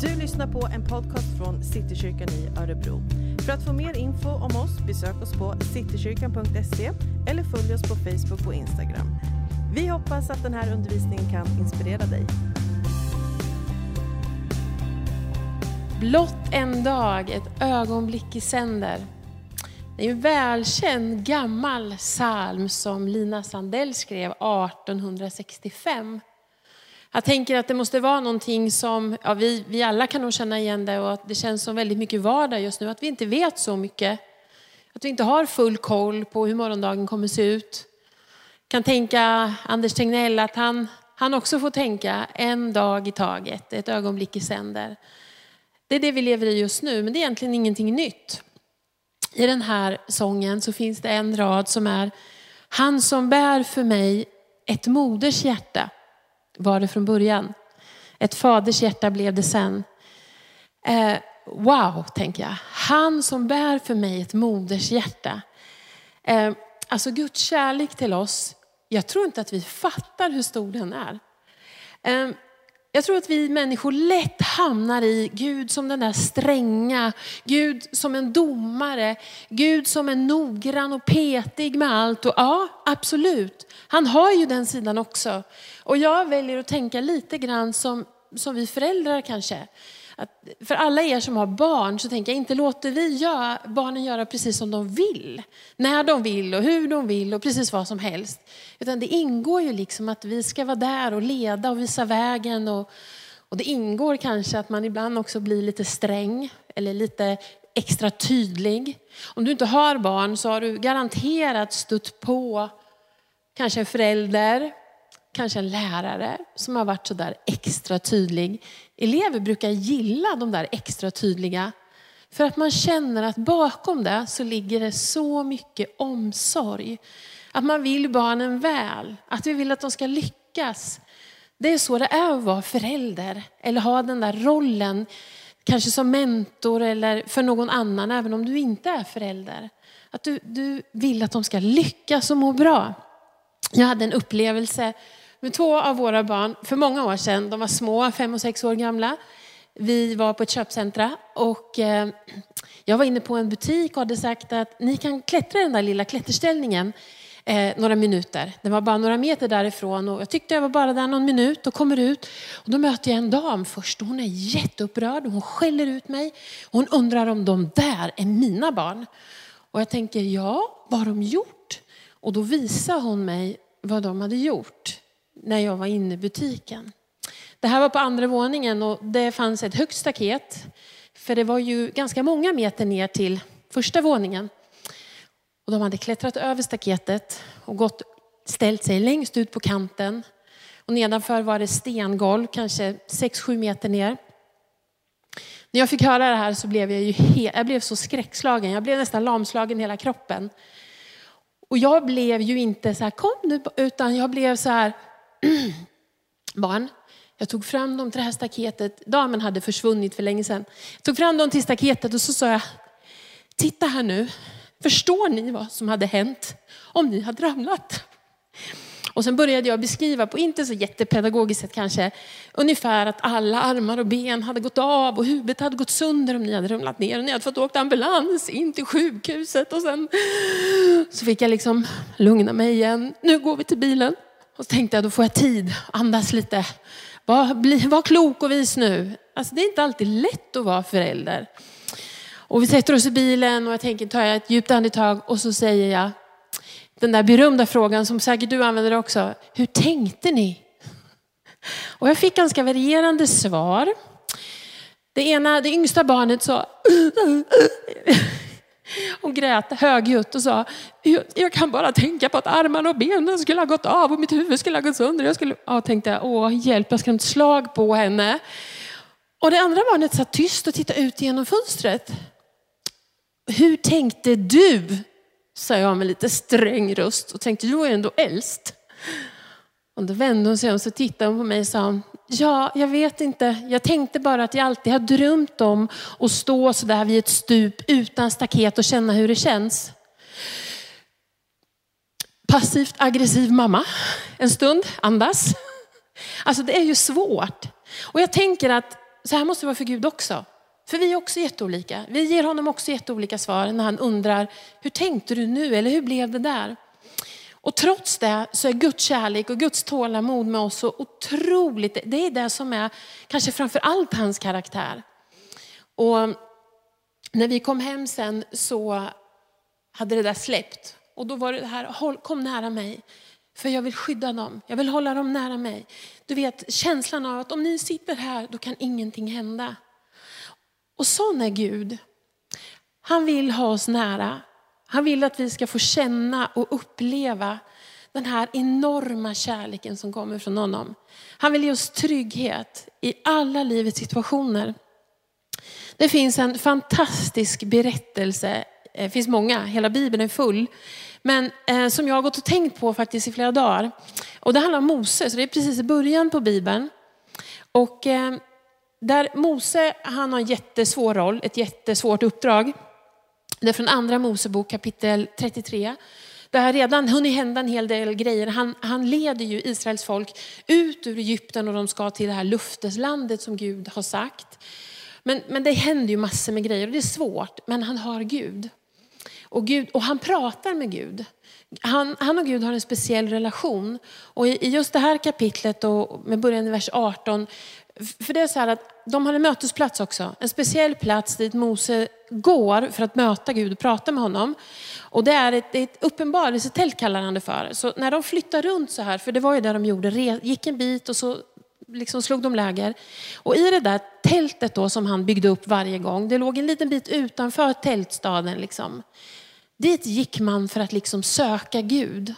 Du lyssnar på en podcast från Citykyrkan i Örebro. För att få mer info om oss besök oss på citykyrkan.se eller följ oss på Facebook och Instagram. Vi hoppas att den här undervisningen kan inspirera dig. Blott en dag, ett ögonblick i sänder. Det är en välkänd gammal psalm som Lina Sandell skrev 1865. Jag tänker att det måste vara någonting som, ja, vi, vi alla kan nog känna igen det och att det känns som väldigt mycket vardag just nu. Att vi inte vet så mycket. Att vi inte har full koll på hur morgondagen kommer se ut. Jag kan tänka Anders Tegnell att han, han också får tänka en dag i taget, ett ögonblick i sänder. Det är det vi lever i just nu, men det är egentligen ingenting nytt. I den här sången så finns det en rad som är Han som bär för mig ett moders hjärta var det från början. Ett faders hjärta blev det sen. Eh, wow, tänker jag. Han som bär för mig ett moders hjärta. Eh, alltså Guds kärlek till oss, jag tror inte att vi fattar hur stor den är. Eh, jag tror att vi människor lätt hamnar i Gud som den där stränga, Gud som en domare, Gud som är noggrann och petig med allt. Och ja, absolut, han har ju den sidan också. Och jag väljer att tänka lite grann som, som vi föräldrar kanske. Att för alla er som har barn så tänker jag, inte låter vi göra, barnen göra precis som de vill. När de vill och hur de vill och precis vad som helst. Utan det ingår ju liksom att vi ska vara där och leda och visa vägen. Och, och det ingår kanske att man ibland också blir lite sträng eller lite extra tydlig. Om du inte har barn så har du garanterat stött på kanske en förälder kanske en lärare som har varit så där extra tydlig. Elever brukar gilla de där extra tydliga. För att man känner att bakom det så ligger det så mycket omsorg. Att man vill barnen väl, att vi vill att de ska lyckas. Det är så det är att vara förälder eller ha den där rollen, kanske som mentor eller för någon annan, även om du inte är förälder. Att du, du vill att de ska lyckas och må bra. Jag hade en upplevelse med två av våra barn för många år sedan. De var små, fem och sex år gamla. Vi var på ett köpcentra och eh, jag var inne på en butik och hade sagt att ni kan klättra i den där lilla klätterställningen eh, några minuter. Den var bara några meter därifrån och jag tyckte jag var bara där någon minut och kommer ut. Och då möter jag en dam först och hon är jätteupprörd och hon skäller ut mig. Hon undrar om de där är mina barn. Och jag tänker, ja, vad har de gjort? Och då visade hon mig vad de hade gjort när jag var inne i butiken. Det här var på andra våningen och det fanns ett högt staket. För det var ju ganska många meter ner till första våningen. Och de hade klättrat över staketet och gått, ställt sig längst ut på kanten. Och nedanför var det stengolv, kanske 6-7 meter ner. När jag fick höra det här så blev jag ju jag blev så skräckslagen. Jag blev nästan lamslagen i hela kroppen. Och jag blev ju inte så här, kom nu, utan jag blev så här, barn. Jag tog fram dem till det här staketet. Damen hade försvunnit för länge sedan. Jag tog fram dem till staketet och så sa jag, titta här nu. Förstår ni vad som hade hänt om ni hade ramlat? Och sen började jag beskriva, på inte så jättepedagogiskt sätt kanske, ungefär att alla armar och ben hade gått av och huvudet hade gått sönder om ni hade ramlat ner och ni hade fått åka ambulans in till sjukhuset. Och sen så fick jag liksom lugna mig igen. Nu går vi till bilen. Och så tänkte jag, då får jag tid, andas lite. Var, bli, var klok och vis nu. Alltså, det är inte alltid lätt att vara förälder. Och vi sätter oss i bilen och jag tänker, tar jag ett djupt andetag och så säger jag den där berömda frågan som säkert du använder också. Hur tänkte ni? Och jag fick ganska varierande svar. Det ena, det yngsta barnet sa hon grät högljutt och sa, jag kan bara tänka på att armarna och benen skulle ha gått av och mitt huvud skulle ha gått sönder. Jag skulle, ja, tänkte, åh hjälp, jag skrämt slag på henne. Och det andra barnet satt tyst och tittade ut genom fönstret. Hur tänkte du? Sa jag med lite sträng röst och tänkte, du är ändå äldst. Och då vände hon sig om och tittade hon på mig och sa, Ja, jag vet inte. Jag tänkte bara att jag alltid har drömt om att stå så där vid ett stup utan staket och känna hur det känns. Passivt aggressiv mamma. En stund, andas. Alltså det är ju svårt. Och jag tänker att så här måste det vara för Gud också. För vi är också jätteolika. Vi ger honom också jätteolika svar när han undrar, hur tänkte du nu? Eller hur blev det där? Och trots det så är Guds kärlek och Guds tålamod med oss så otroligt, det är det som är kanske framför allt hans karaktär. Och när vi kom hem sen så hade det där släppt. Och då var det här, kom nära mig. För jag vill skydda dem, jag vill hålla dem nära mig. Du vet känslan av att om ni sitter här, då kan ingenting hända. Och sån är Gud. Han vill ha oss nära. Han vill att vi ska få känna och uppleva den här enorma kärleken som kommer från honom. Han vill ge oss trygghet i alla livets situationer. Det finns en fantastisk berättelse, eh, det finns många, hela Bibeln är full, men eh, som jag har gått och tänkt på faktiskt i flera dagar. Och det handlar om Moses, det är precis i början på Bibeln. Och eh, där Mose, han har en jättesvår roll, ett jättesvårt uppdrag. Det är från andra Mosebok kapitel 33. Det har redan hunnit hända en hel del grejer. Han, han leder ju Israels folk ut ur Egypten och de ska till det här lufteslandet som Gud har sagt. Men, men det händer ju massor med grejer och det är svårt, men han har Gud. Och, Gud, och han pratar med Gud. Han, han och Gud har en speciell relation. Och i, i just det här kapitlet, och med början i vers 18, för det är så här att de har en mötesplats också. En speciell plats dit Mose går för att möta Gud och prata med honom. Och det är ett, ett uppenbarelsetält kallar han det för. Så när de flyttar runt så här, för det var ju det de gjorde, gick en bit och så liksom slog de läger. Och i det där tältet då som han byggde upp varje gång, det låg en liten bit utanför tältstaden. Liksom. Dit gick man för att liksom söka Gud.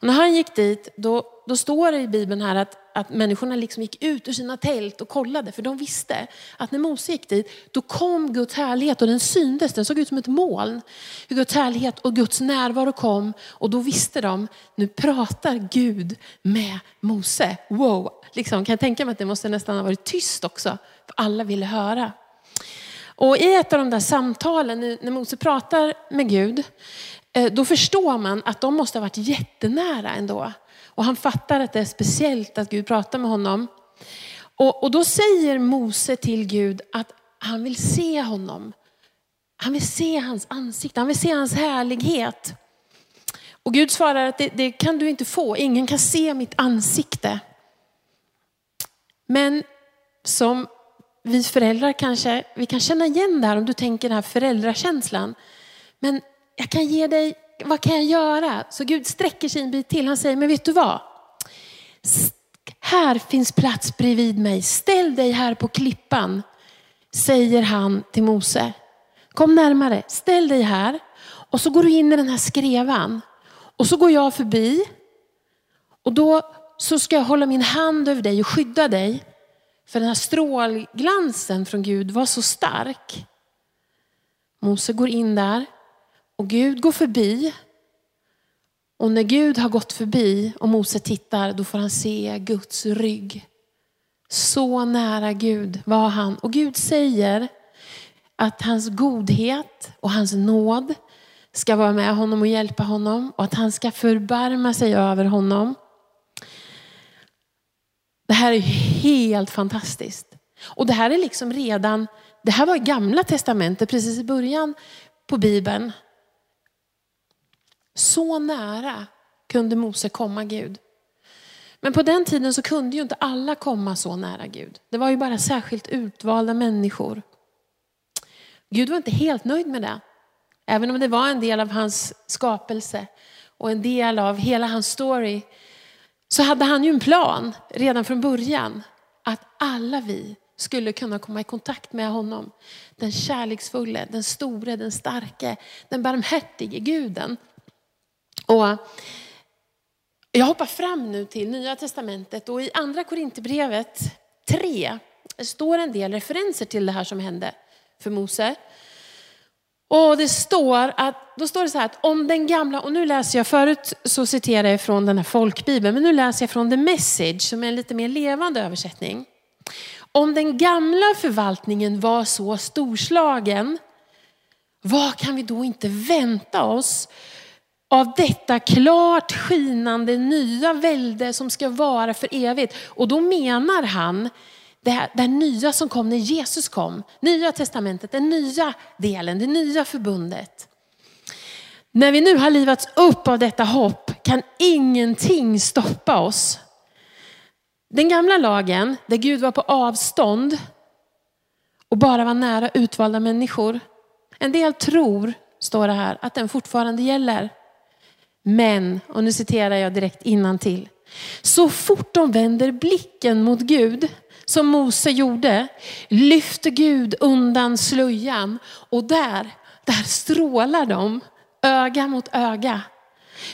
Och när han gick dit, då, då står det i Bibeln här att, att människorna liksom gick ut ur sina tält och kollade. För de visste att när Mose gick dit, då kom Guds härlighet och den syndes. Den såg ut som ett moln. Hur Guds härlighet och Guds närvaro kom. Och då visste de, nu pratar Gud med Mose. Wow, liksom, kan jag tänka mig att det måste nästan ha varit tyst också. För alla ville höra. Och i ett av de där samtalen, när Mose pratar med Gud, eh, då förstår man att de måste ha varit jättenära ändå. Och han fattar att det är speciellt att Gud pratar med honom. Och, och då säger Mose till Gud att han vill se honom. Han vill se hans ansikte, han vill se hans härlighet. Och Gud svarar att det, det kan du inte få, ingen kan se mitt ansikte. Men som vi föräldrar kanske, vi kan känna igen det här om du tänker den här föräldrakänslan. Men jag kan ge dig, vad kan jag göra? Så Gud sträcker sig en bit till. Han säger, men vet du vad? Här finns plats bredvid mig. Ställ dig här på klippan, säger han till Mose. Kom närmare, ställ dig här. Och så går du in i den här skrevan. Och så går jag förbi. Och då så ska jag hålla min hand över dig och skydda dig. För den här strålglansen från Gud var så stark. Mose går in där. Och Gud går förbi. Och när Gud har gått förbi och Mose tittar, då får han se Guds rygg. Så nära Gud var han. Och Gud säger att hans godhet och hans nåd ska vara med honom och hjälpa honom och att han ska förbarma sig över honom. Det här är helt fantastiskt. Och det här är liksom redan, det här var i gamla testamentet, precis i början på Bibeln. Så nära kunde Mose komma Gud. Men på den tiden så kunde ju inte alla komma så nära Gud. Det var ju bara särskilt utvalda människor. Gud var inte helt nöjd med det. Även om det var en del av hans skapelse och en del av hela hans story så hade han ju en plan redan från början att alla vi skulle kunna komma i kontakt med honom. Den kärleksfulle, den store, den starke, den barmhärtige guden. Och jag hoppar fram nu till Nya Testamentet och i Andra Korinthierbrevet 3 står en del referenser till det här som hände för Mose. Och det står att, då står det så här att om den gamla, och nu läser jag, förut så citerade jag från den här folkbibeln, men nu läser jag från The Message som är en lite mer levande översättning. Om den gamla förvaltningen var så storslagen, vad kan vi då inte vänta oss av detta klart skinande nya välde som ska vara för evigt. Och då menar han det, här, det här nya som kom när Jesus kom. Nya testamentet, den nya delen, det nya förbundet. När vi nu har livats upp av detta hopp kan ingenting stoppa oss. Den gamla lagen, där Gud var på avstånd och bara var nära utvalda människor. En del tror, står det här, att den fortfarande gäller. Men, och nu citerar jag direkt innan till. Så fort de vänder blicken mot Gud, som Mose gjorde, lyfter Gud undan slöjan och där, där strålar de öga mot öga.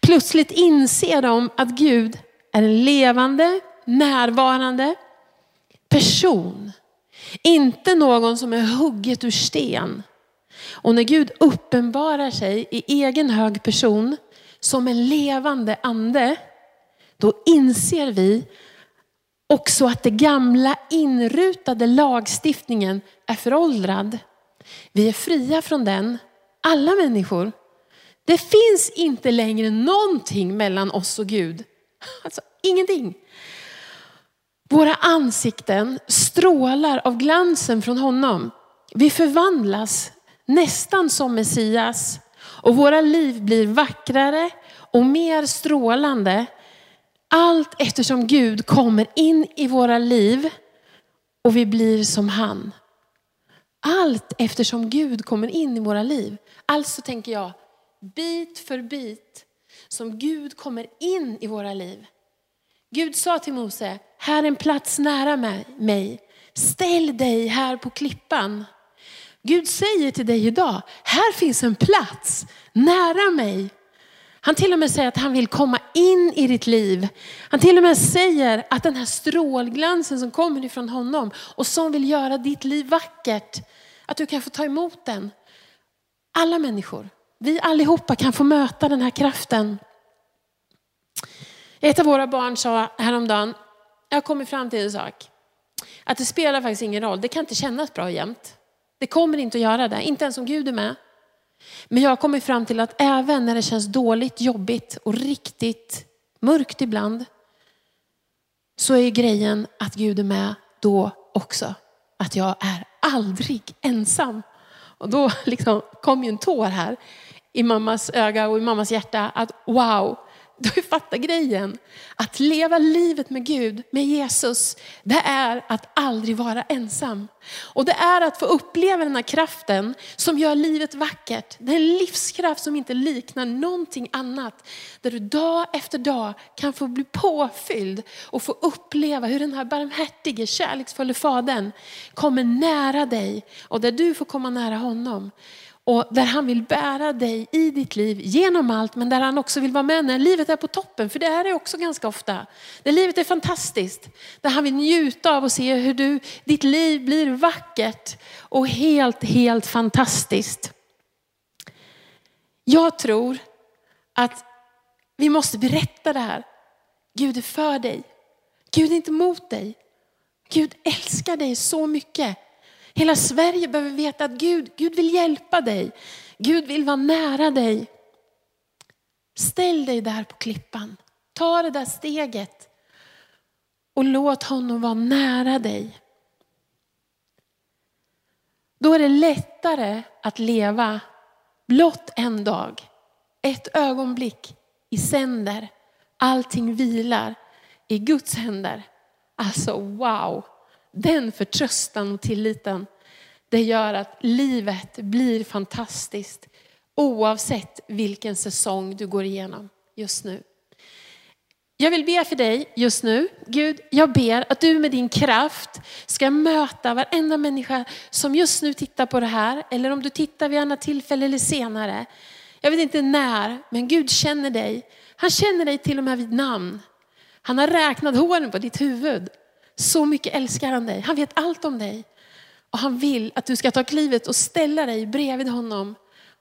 Plötsligt inser de att Gud är en levande, närvarande person. Inte någon som är hugget ur sten. Och när Gud uppenbarar sig i egen hög person som en levande ande, då inser vi också att den gamla inrutade lagstiftningen är föråldrad. Vi är fria från den, alla människor. Det finns inte längre någonting mellan oss och Gud. Alltså ingenting. Våra ansikten strålar av glansen från honom. Vi förvandlas nästan som Messias och våra liv blir vackrare och mer strålande allt eftersom Gud kommer in i våra liv och vi blir som han. Allt eftersom Gud kommer in i våra liv. Alltså tänker jag, bit för bit som Gud kommer in i våra liv. Gud sa till Mose, här är en plats nära mig. Ställ dig här på klippan. Gud säger till dig idag, här finns en plats nära mig. Han till och med säger att han vill komma in i ditt liv. Han till och med säger att den här strålglansen som kommer ifrån honom och som vill göra ditt liv vackert, att du kan få ta emot den. Alla människor, vi allihopa kan få möta den här kraften. Ett av våra barn sa häromdagen, jag har kommit fram till en sak. Att det spelar faktiskt ingen roll, det kan inte kännas bra jämt. Det kommer inte att göra det, inte ens om Gud är med. Men jag har kommit fram till att även när det känns dåligt, jobbigt och riktigt mörkt ibland, så är grejen att Gud är med då också. Att jag är aldrig ensam. Och då liksom kom ju en tår här i mammas öga och i mammas hjärta att wow, du har ju fattat grejen. Att leva livet med Gud, med Jesus, det är att aldrig vara ensam. Och det är att få uppleva den här kraften som gör livet vackert. Det är en livskraft som inte liknar någonting annat. Där du dag efter dag kan få bli påfylld och få uppleva hur den här barmhärtige, kärleksfulla fadern kommer nära dig och där du får komma nära honom. Och där han vill bära dig i ditt liv genom allt, men där han också vill vara med när livet är på toppen. För det är det också ganska ofta. Där livet är fantastiskt. Där han vill njuta av och se hur du, ditt liv blir vackert och helt, helt fantastiskt. Jag tror att vi måste berätta det här. Gud är för dig. Gud är inte mot dig. Gud älskar dig så mycket. Hela Sverige behöver veta att Gud, Gud vill hjälpa dig. Gud vill vara nära dig. Ställ dig där på klippan. Ta det där steget och låt honom vara nära dig. Då är det lättare att leva blott en dag, ett ögonblick i sänder. Allting vilar i Guds händer. Alltså wow! Den förtröstan och tilliten, det gör att livet blir fantastiskt oavsett vilken säsong du går igenom just nu. Jag vill be för dig just nu. Gud, jag ber att du med din kraft ska möta varenda människa som just nu tittar på det här. Eller om du tittar vid annat tillfälle eller senare. Jag vet inte när, men Gud känner dig. Han känner dig till och med vid namn. Han har räknat håren på ditt huvud. Så mycket älskar han dig. Han vet allt om dig. Och han vill att du ska ta klivet och ställa dig bredvid honom.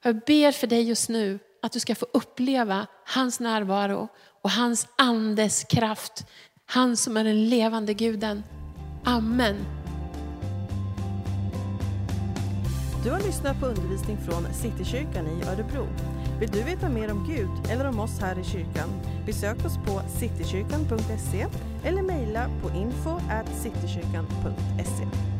Jag ber för dig just nu att du ska få uppleva hans närvaro och hans andes kraft. Han som är den levande guden. Amen. Du har lyssnat på undervisning från Citykyrkan i Örebro. Vill du veta mer om Gud eller om oss här i kyrkan? Besök oss på citykyrkan.se eller mejla på info at citykyrkan.se.